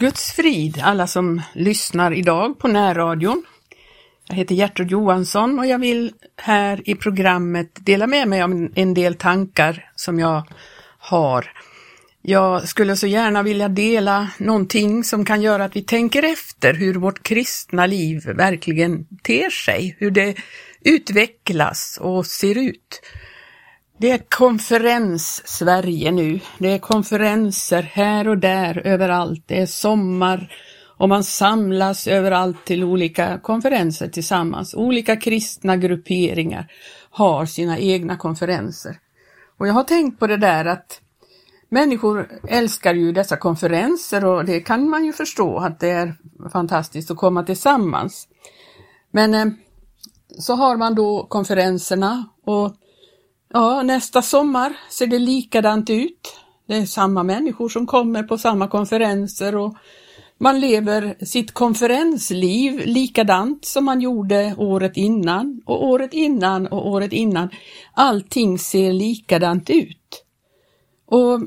Guds frid alla som lyssnar idag på närradion. Jag heter Gertrud Johansson och jag vill här i programmet dela med mig av en del tankar som jag har. Jag skulle så gärna vilja dela någonting som kan göra att vi tänker efter hur vårt kristna liv verkligen ter sig, hur det utvecklas och ser ut. Det är konferens-Sverige nu. Det är konferenser här och där överallt. Det är sommar och man samlas överallt till olika konferenser tillsammans. Olika kristna grupperingar har sina egna konferenser. Och jag har tänkt på det där att människor älskar ju dessa konferenser och det kan man ju förstå att det är fantastiskt att komma tillsammans. Men eh, så har man då konferenserna och Ja, nästa sommar ser det likadant ut. Det är samma människor som kommer på samma konferenser och man lever sitt konferensliv likadant som man gjorde året innan och året innan och året innan. Allting ser likadant ut. Och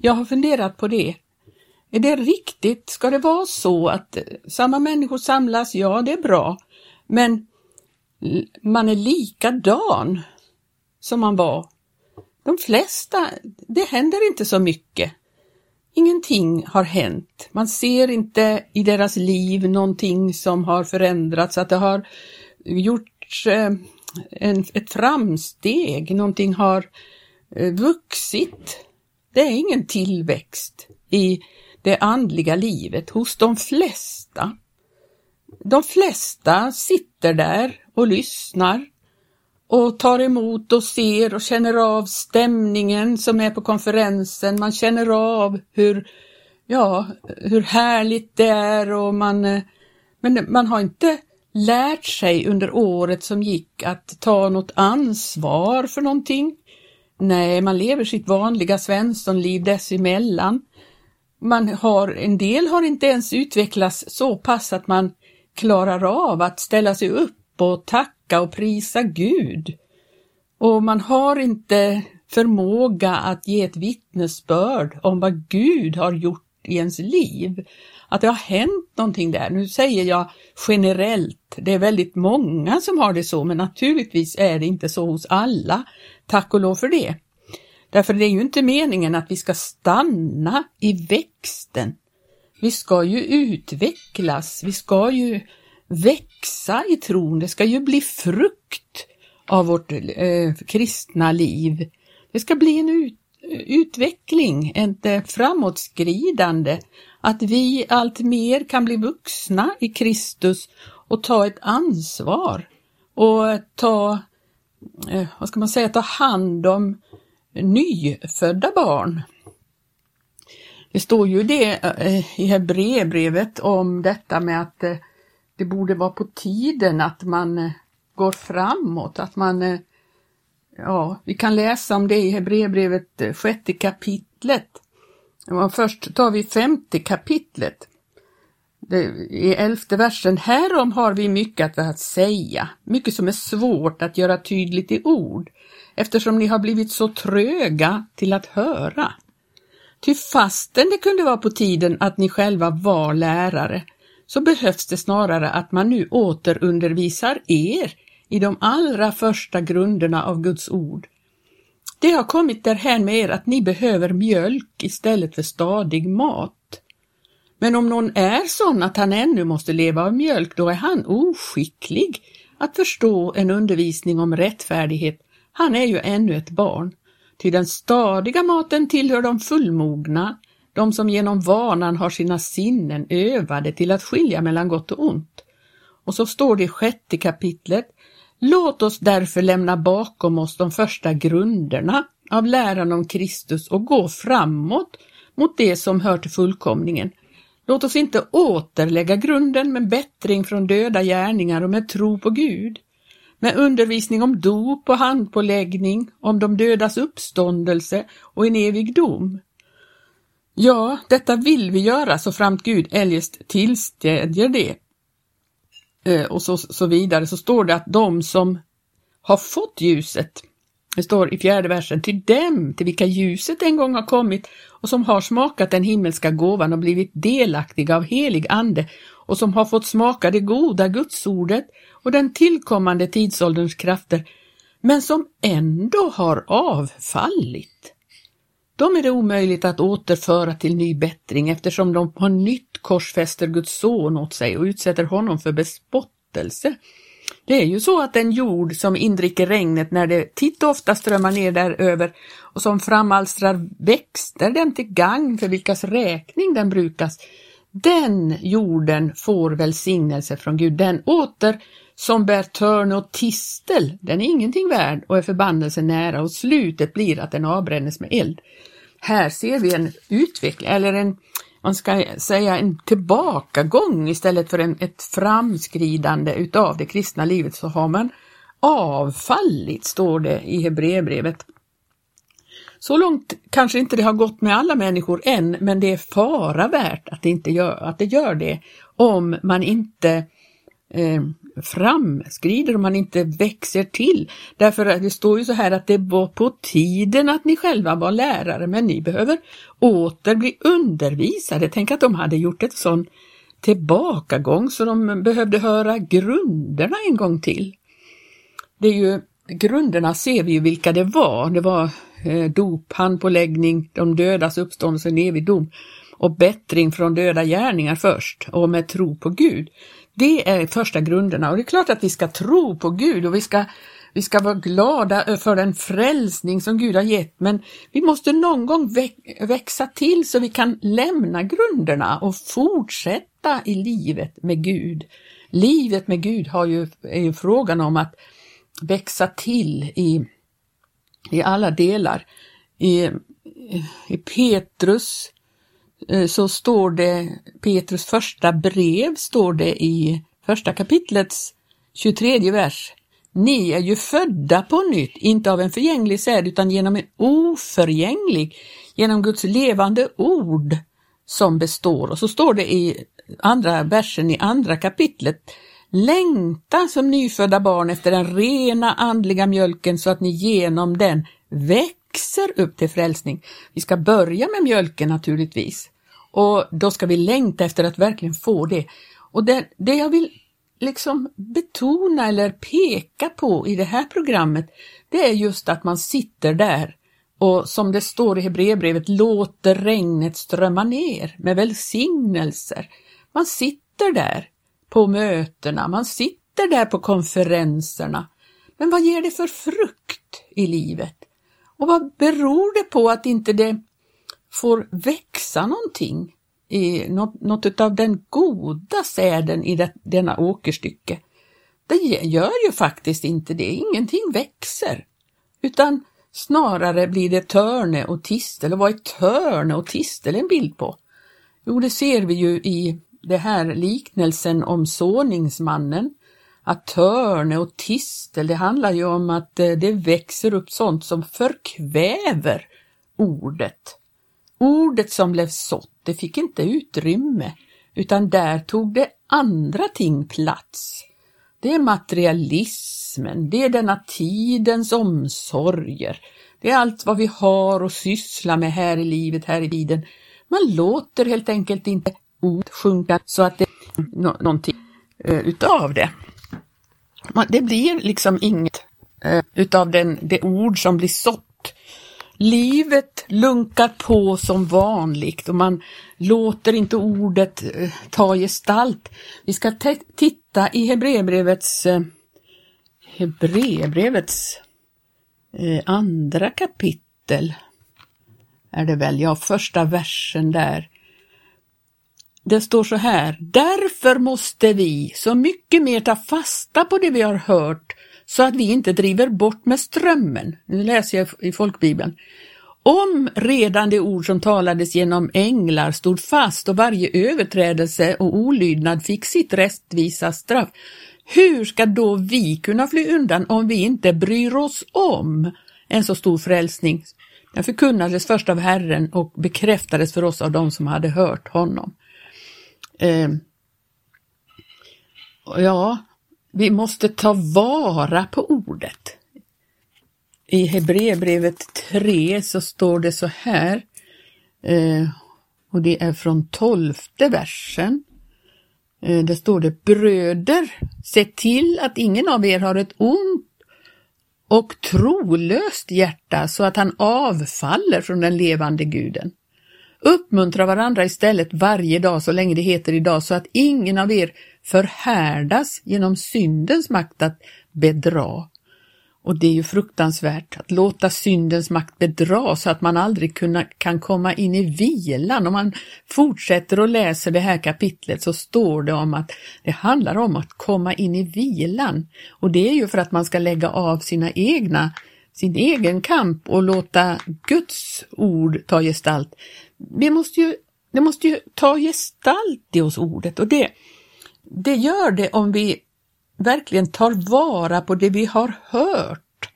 jag har funderat på det. Är det riktigt? Ska det vara så att samma människor samlas? Ja, det är bra. Men man är likadan som man var. De flesta, det händer inte så mycket. Ingenting har hänt. Man ser inte i deras liv någonting som har förändrats, att det har gjorts eh, en, ett framsteg, någonting har eh, vuxit. Det är ingen tillväxt i det andliga livet hos de flesta. De flesta sitter där och lyssnar och tar emot och ser och känner av stämningen som är på konferensen. Man känner av hur, ja, hur härligt det är och man, eh, men man har inte lärt sig under året som gick att ta något ansvar för någonting. Nej, man lever sitt vanliga svenssonliv dessemellan. Man har, en del har inte ens utvecklats så pass att man klarar av att ställa sig upp och tacka tacka och prisa Gud. Och man har inte förmåga att ge ett vittnesbörd om vad Gud har gjort i ens liv. Att det har hänt någonting där. Nu säger jag generellt, det är väldigt många som har det så, men naturligtvis är det inte så hos alla. Tack och lov för det. Därför det är ju inte meningen att vi ska stanna i växten. Vi ska ju utvecklas, vi ska ju växa i tron, det ska ju bli frukt av vårt eh, kristna liv. Det ska bli en ut, utveckling, ett eh, framåtskridande, att vi allt mer kan bli vuxna i Kristus och ta ett ansvar och ta, eh, vad ska man säga, ta hand om nyfödda barn. Det står ju det eh, i Hebreerbrevet om detta med att eh, det borde vara på tiden att man eh, går framåt, att man eh, Ja, vi kan läsa om det i Hebreerbrevet eh, sjätte kapitlet. Först tar vi femte kapitlet. Det, I elfte versen, härom har vi mycket att säga, mycket som är svårt att göra tydligt i ord, eftersom ni har blivit så tröga till att höra. Ty fastän det kunde vara på tiden att ni själva var lärare, så behövs det snarare att man nu återundervisar er i de allra första grunderna av Guds ord. Det har kommit därhän med er att ni behöver mjölk istället för stadig mat. Men om någon är sån att han ännu måste leva av mjölk, då är han oskicklig att förstå en undervisning om rättfärdighet. Han är ju ännu ett barn. Till den stadiga maten tillhör de fullmogna, de som genom vanan har sina sinnen övade till att skilja mellan gott och ont. Och så står det i sjätte kapitlet, låt oss därför lämna bakom oss de första grunderna av läran om Kristus och gå framåt mot det som hör till fullkomningen. Låt oss inte återlägga grunden med bättring från döda gärningar och med tro på Gud, med undervisning om dop och handpåläggning, om de dödas uppståndelse och en evig dom. Ja, detta vill vi göra så framt Gud eljest tillstädjer det. Eh, och så, så vidare så står det att de som har fått ljuset Det står i fjärde versen, till dem till vilka ljuset en gång har kommit och som har smakat den himmelska gåvan och blivit delaktiga av helig ande och som har fått smaka det goda gudsordet och den tillkommande tidsålderns krafter, men som ändå har avfallit. De är det omöjligt att återföra till ny bättring eftersom de på nytt korsfäster Guds son åt sig och utsätter honom för bespottelse. Det är ju så att den jord som indricker regnet när det titt och ofta strömmar ner däröver och som framalstrar växter den till gagn för vilkas räkning den brukas, den jorden får välsignelse från Gud. Den åter som bär törn och tistel, den är ingenting värd och är förbannelsen nära och slutet blir att den avbrännes med eld. Här ser vi en utveckling, eller en, man ska säga en tillbakagång istället för en, ett framskridande utav det kristna livet så har man avfallit, står det i Hebreerbrevet. Så långt kanske inte det har gått med alla människor än, men det är fara värt att det, inte gör, att det gör det om man inte eh, framskrider, om man inte växer till. Därför att det står ju så här att det var på tiden att ni själva var lärare, men ni behöver åter bli undervisade. Tänk att de hade gjort ett sån tillbakagång så de behövde höra grunderna en gång till. Det är ju grunderna ser vi ju vilka det var. Det var eh, dop, handpåläggning, de dödas uppståndelse, evig dom och bättring från döda gärningar först och med tro på Gud. Det är första grunderna och det är klart att vi ska tro på Gud och vi ska, vi ska vara glada för den frälsning som Gud har gett men vi måste någon gång växa till så vi kan lämna grunderna och fortsätta i livet med Gud. Livet med Gud har ju, är ju frågan om att växa till i, i alla delar. I, i Petrus Eh, så står det, Petrus första brev står det i första kapitlets 23 vers. Ni är ju födda på nytt, inte av en förgänglig säd utan genom en oförgänglig, genom Guds levande ord som består. Och så står det i andra versen i andra kapitlet Längta som nyfödda barn efter den rena andliga mjölken så att ni genom den väcks växer upp till frälsning. Vi ska börja med mjölken naturligtvis och då ska vi längta efter att verkligen få det. Och det, det jag vill liksom betona eller peka på i det här programmet, det är just att man sitter där och som det står i Hebreerbrevet, låter regnet strömma ner med välsignelser. Man sitter där på mötena, man sitter där på konferenserna. Men vad ger det för frukt i livet? Och vad beror det på att inte det får växa någonting i något, något av den goda säden i det, denna åkerstycke? Det gör ju faktiskt inte det, ingenting växer. Utan snarare blir det törne och tistel. Och vad är törne och tistel en bild på? Jo, det ser vi ju i det här liknelsen om såningsmannen att törne och tistel, det handlar ju om att eh, det växer upp sånt som förkväver ordet. Ordet som blev sått, det fick inte utrymme, utan där tog det andra ting plats. Det är materialismen, det är denna tidens omsorger, det är allt vad vi har att syssla med här i livet, här i tiden. Man låter helt enkelt inte ord sjunka så att det är någonting eh, utav det. Det blir liksom inget eh, utav den, det ord som blir sått. Livet lunkar på som vanligt och man låter inte ordet eh, ta gestalt. Vi ska titta i Hebreerbrevets eh, Hebreerbrevets eh, andra kapitel är det väl, ja första versen där. Det står så här, därför måste vi så mycket mer ta fasta på det vi har hört så att vi inte driver bort med strömmen. Nu läser jag i folkbibeln. Om redan det ord som talades genom änglar stod fast och varje överträdelse och olydnad fick sitt rättvisa straff, hur ska då vi kunna fly undan om vi inte bryr oss om en så stor frälsning? Den förkunnades först av Herren och bekräftades för oss av dem som hade hört honom. Eh, ja, vi måste ta vara på ordet. I Hebreerbrevet 3 så står det så här, eh, och det är från tolfte versen. Eh, där står det, bröder, se till att ingen av er har ett ont och trolöst hjärta så att han avfaller från den levande guden. Uppmuntra varandra istället varje dag så länge det heter idag så att ingen av er förhärdas genom syndens makt att bedra. Och det är ju fruktansvärt att låta syndens makt bedra så att man aldrig kunna, kan komma in i vilan. Om man fortsätter och läser det här kapitlet så står det om att det handlar om att komma in i vilan. Och det är ju för att man ska lägga av sina egna, sin egen kamp och låta Guds ord ta gestalt det måste ju, det måste ju ta gestalt i oss ordet och det, det gör det om vi verkligen tar vara på det vi har hört.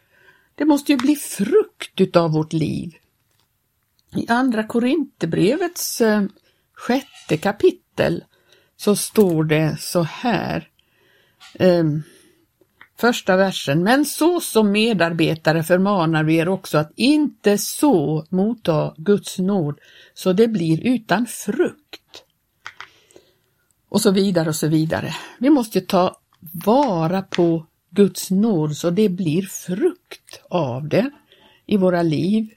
Det måste ju bli frukt utav vårt liv. I Andra Korinthierbrevets eh, sjätte kapitel så står det så här. Eh, första versen. Men så som medarbetare förmanar vi er också att inte så motta Guds nåd så det blir utan frukt. Och så vidare och så vidare. Vi måste ta vara på Guds nåd så det blir frukt av det i våra liv.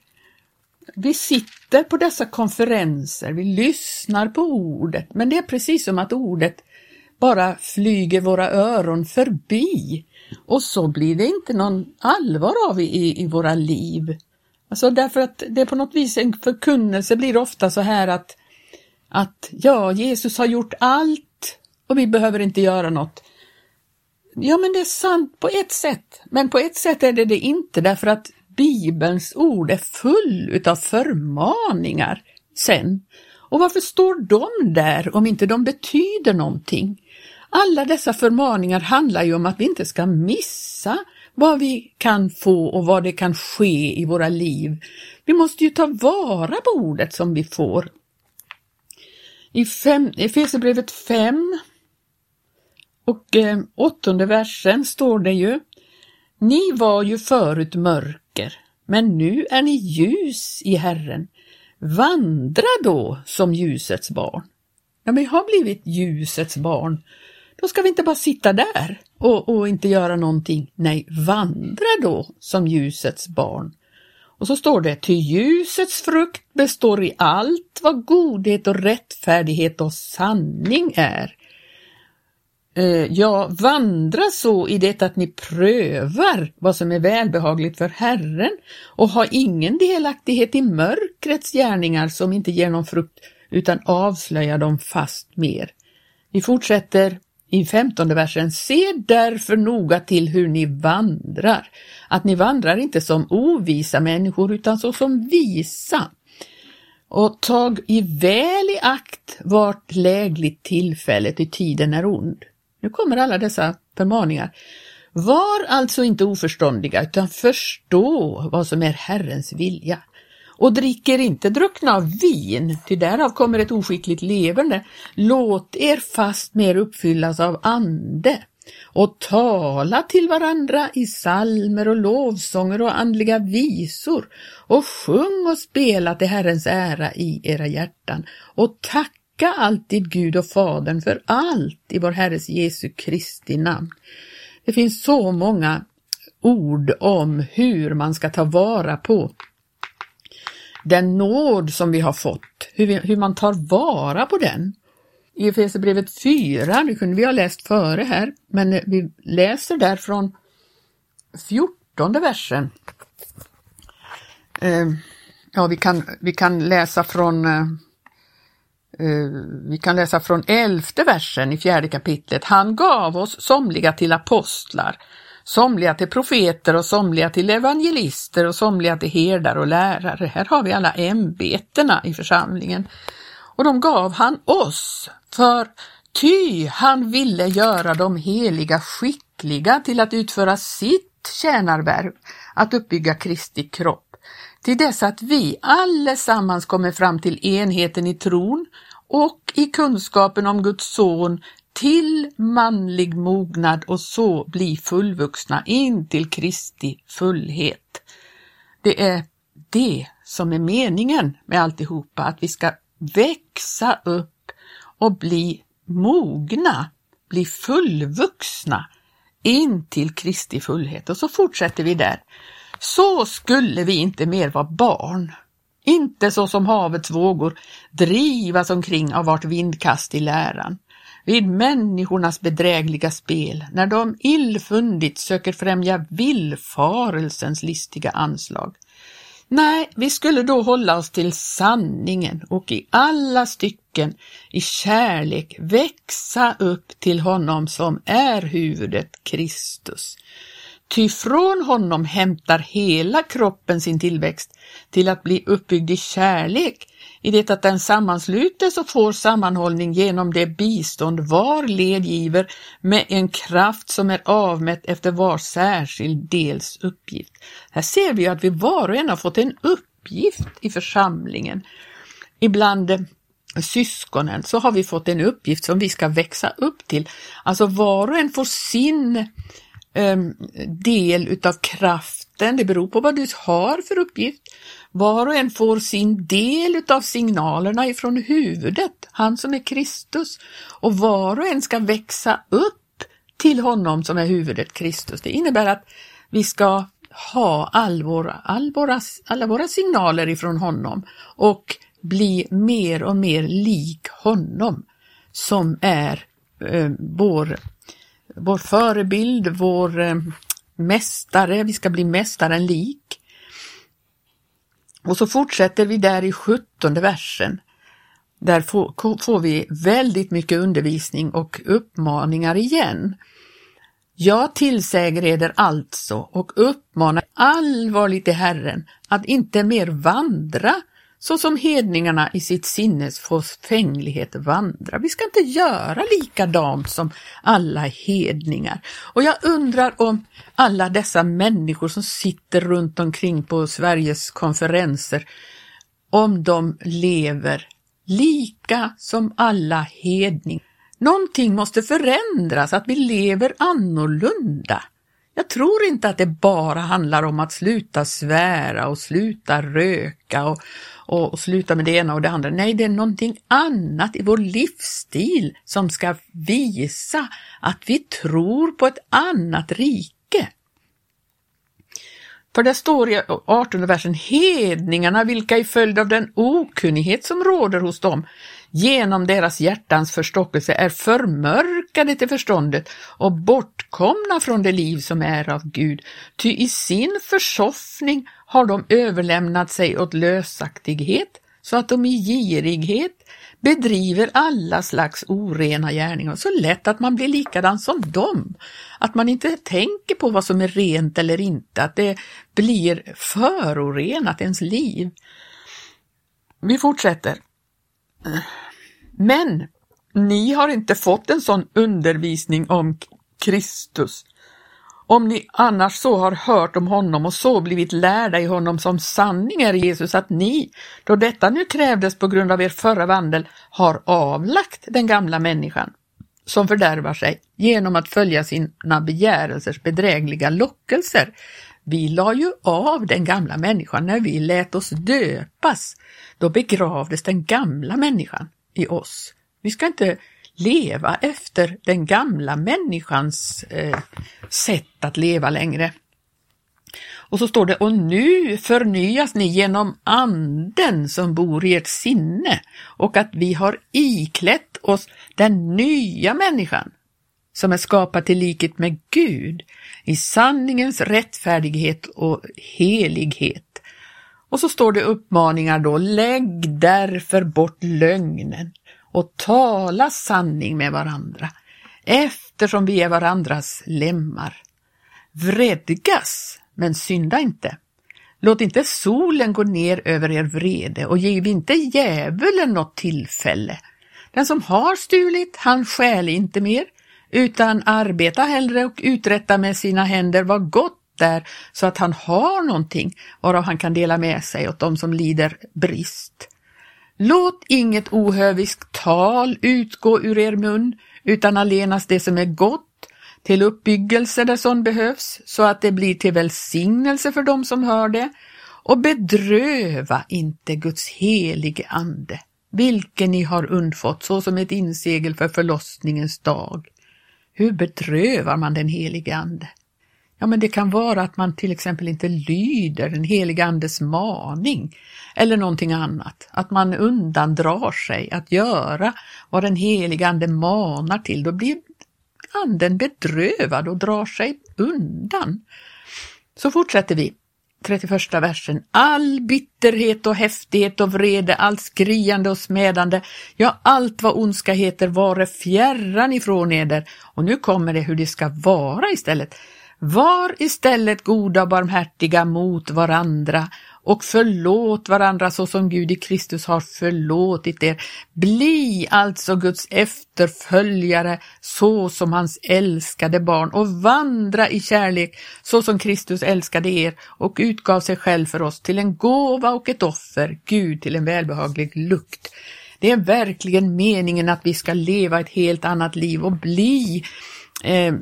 Vi sitter på dessa konferenser, vi lyssnar på ordet, men det är precis som att ordet bara flyger våra öron förbi och så blir det inte någon allvar av i, i våra liv. Alltså därför att det är på något vis en förkunnelse blir ofta så här att, att ja, Jesus har gjort allt och vi behöver inte göra något. Ja, men det är sant på ett sätt, men på ett sätt är det det inte därför att Bibelns ord är full utav förmaningar sen. Och varför står de där om inte de betyder någonting? Alla dessa förmaningar handlar ju om att vi inte ska missa vad vi kan få och vad det kan ske i våra liv. Vi måste ju ta vara på ordet som vi får. I Efesierbrevet 5 och eh, åttonde versen står det ju Ni var ju förut mörker, men nu är ni ljus i Herren. Vandra då som ljusets barn. Ja, men vi har blivit ljusets barn. Då ska vi inte bara sitta där och, och inte göra någonting. Nej, vandra då som ljusets barn. Och så står det, ty ljusets frukt består i allt vad godhet och rättfärdighet och sanning är Eh, ja, vandra så i det att ni prövar vad som är välbehagligt för Herren och ha ingen delaktighet i mörkrets gärningar som inte ger någon frukt utan avslöja dem fast mer. Vi fortsätter i femtonde versen. Se därför noga till hur ni vandrar, att ni vandrar inte som ovisa människor utan så som visa. Och tag i väl i akt vart lägligt tillfälle, till tiden är ond. Nu kommer alla dessa förmaningar. Var alltså inte oförståndiga utan förstå vad som är Herrens vilja. Och dricker inte druckna av vin, ty därav kommer ett oskickligt leverne. Låt er fast mer uppfyllas av ande och tala till varandra i salmer och lovsånger och andliga visor och sjung och spela till Herrens ära i era hjärtan och tacka alltid Gud och Fadern för allt i vår Herres Jesu Kristi namn. Det finns så många ord om hur man ska ta vara på den nåd som vi har fått, hur, vi, hur man tar vara på den. I Efesierbrevet 4, det kunde vi ha läst före här, men eh, vi läser där från 14 versen. Eh, ja, vi kan, vi kan läsa från eh, vi kan läsa från elfte versen i fjärde kapitlet. Han gav oss somliga till apostlar, somliga till profeter och somliga till evangelister och somliga till herdar och lärare. Här har vi alla ämbetena i församlingen. Och de gav han oss för ty han ville göra de heliga skickliga till att utföra sitt tjänarvärv, att uppbygga Kristi kropp till dess att vi allesammans kommer fram till enheten i tron och i kunskapen om Guds son till manlig mognad och så bli fullvuxna in till Kristi fullhet. det är det som är meningen med alltihopa, att vi ska växa upp och bli mogna, bli fullvuxna in till Kristi fullhet. Och så fortsätter vi där. Så skulle vi inte mer vara barn, inte så som havets vågor drivas omkring av vart vindkast i läran, vid människornas bedrägliga spel, när de illfundigt söker främja villfarelsens listiga anslag. Nej, vi skulle då hålla oss till sanningen och i alla stycken i kärlek växa upp till honom som är huvudet Kristus. Ty från honom hämtar hela kroppen sin tillväxt till att bli uppbyggd i kärlek, i det att den sammanslutes och får sammanhållning genom det bistånd var led giver med en kraft som är avmätt efter var särskild dels uppgift. Här ser vi att vi var och en har fått en uppgift i församlingen. Ibland eh, syskonen så har vi fått en uppgift som vi ska växa upp till. Alltså var och en får sin Ehm, del utav kraften, det beror på vad du har för uppgift. Var och en får sin del utav signalerna ifrån huvudet, han som är Kristus. Och var och en ska växa upp till honom som är huvudet Kristus. Det innebär att vi ska ha all våra, all våra, alla våra signaler ifrån honom och bli mer och mer lik honom som är eh, vår vår förebild, vår eh, mästare, vi ska bli mästaren lik. Och så fortsätter vi där i sjuttonde versen. Där får, får vi väldigt mycket undervisning och uppmaningar igen. Jag tillsäger eder alltså och uppmanar allvarligt i Herren att inte mer vandra så som hedningarna i sitt sinnes förfänglighet vandrar. Vi ska inte göra likadant som alla hedningar. Och jag undrar om alla dessa människor som sitter runt omkring på Sveriges konferenser, om de lever lika som alla hedningar. Någonting måste förändras, att vi lever annorlunda. Jag tror inte att det bara handlar om att sluta svära och sluta röka och, och, och, sluta med det ena och det andra. Nej, det är någonting annat i vår livsstil som ska visa att vi tror på ett annat rike. För det står i 18 versen, hedningarna vilka i följd av den okunnighet som råder hos dem genom deras hjärtans förstockelse är förmörkade till förståndet och bortkomna från det liv som är av Gud. Ty i sin försoffning har de överlämnat sig åt lösaktighet så att de i girighet bedriver alla slags orena gärningar. Så lätt att man blir likadan som dem. Att man inte tänker på vad som är rent eller inte, att det blir förorenat ens liv. Vi fortsätter. Men ni har inte fått en sån undervisning om Kristus. Om ni annars så har hört om honom och så blivit lärda i honom som sanning är Jesus att ni, då detta nu krävdes på grund av er förra vandel, har avlagt den gamla människan som fördärvar sig genom att följa sina begärelsers bedrägliga lockelser. Vi la ju av den gamla människan när vi lät oss döpas. Då begravdes den gamla människan i oss. Vi ska inte leva efter den gamla människans eh, sätt att leva längre. Och så står det, och nu förnyas ni genom anden som bor i ert sinne och att vi har iklätt oss den nya människan som är skapad till likhet med Gud i sanningens rättfärdighet och helighet. Och så står det uppmaningar då, lägg därför bort lögnen och tala sanning med varandra, eftersom vi är varandras lemmar. Vredgas, men synda inte. Låt inte solen gå ner över er vrede och giv inte djävulen något tillfälle. Den som har stulit, han stjäl inte mer, utan arbeta hellre och uträtta med sina händer vad gott där så att han har någonting varav han kan dela med sig åt de som lider brist. Låt inget ohöviskt tal utgå ur er mun, utan allenast det som är gott, till uppbyggelse där sån behövs, så att det blir till välsignelse för dem som hör det. och bedröva inte Guds helige ande, vilken ni har undfått såsom ett insegel för förlossningens dag. Hur bedrövar man den helige ande? Ja, men det kan vara att man till exempel inte lyder den helige Andes maning eller någonting annat. Att man undandrar sig att göra vad den helige Ande manar till. Då blir anden bedrövad och drar sig undan. Så fortsätter vi. 31 versen. All bitterhet och häftighet och vrede, allt skriande och smädande, ja, allt vad ondska heter, vare fjärran ifrån eder. Och nu kommer det hur det ska vara istället. Var istället goda och barmhärtiga mot varandra och förlåt varandra så som Gud i Kristus har förlåtit er. Bli alltså Guds efterföljare så som hans älskade barn och vandra i kärlek så som Kristus älskade er och utgav sig själv för oss till en gåva och ett offer, Gud till en välbehaglig lukt. Det är verkligen meningen att vi ska leva ett helt annat liv och bli eh,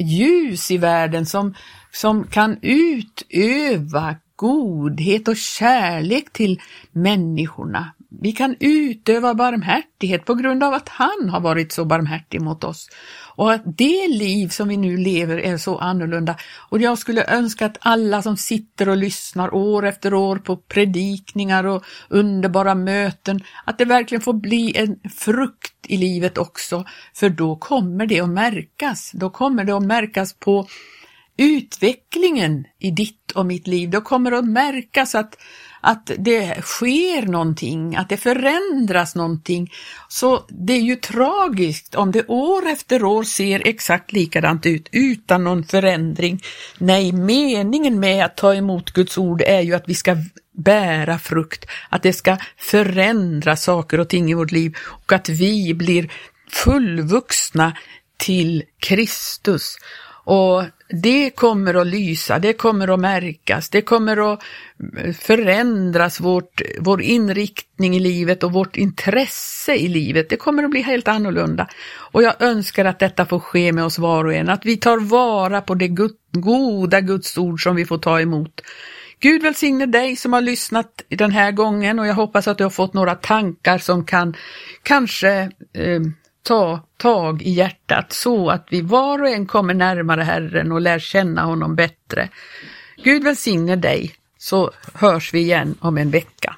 ljus i världen som, som kan utöva godhet och kärlek till människorna. Vi kan utöva barmhärtighet på grund av att han har varit så barmhärtig mot oss. Och att det liv som vi nu lever är så annorlunda. Och jag skulle önska att alla som sitter och lyssnar år efter år på predikningar och underbara möten, att det verkligen får bli en frukt i livet också, för då kommer det att märkas. Då kommer det att märkas på utvecklingen i ditt och mitt liv. Då kommer det att märkas att, att det sker någonting, att det förändras någonting. Så det är ju tragiskt om det år efter år ser exakt likadant ut utan någon förändring. Nej, meningen med att ta emot Guds ord är ju att vi ska bära frukt, att det ska förändra saker och ting i vårt liv och att vi blir fullvuxna till Kristus. Och det kommer att lysa, det kommer att märkas, det kommer att eh, förändras vårt, vår inriktning i livet och vårt intresse i livet. Det kommer att bli helt annorlunda. Och jag önskar att detta får ske med oss var och en, att vi tar vara på det goda Guds ord som vi får ta emot. Gud välsigne dig som har lyssnat den här gången och jag hoppas att du har fått några tankar som kan kanske eh, ta tag i hjärtat så att vi var och en kommer närmare Herren och lär känna honom bättre. Gud välsigne dig så hörs vi igen om en vecka.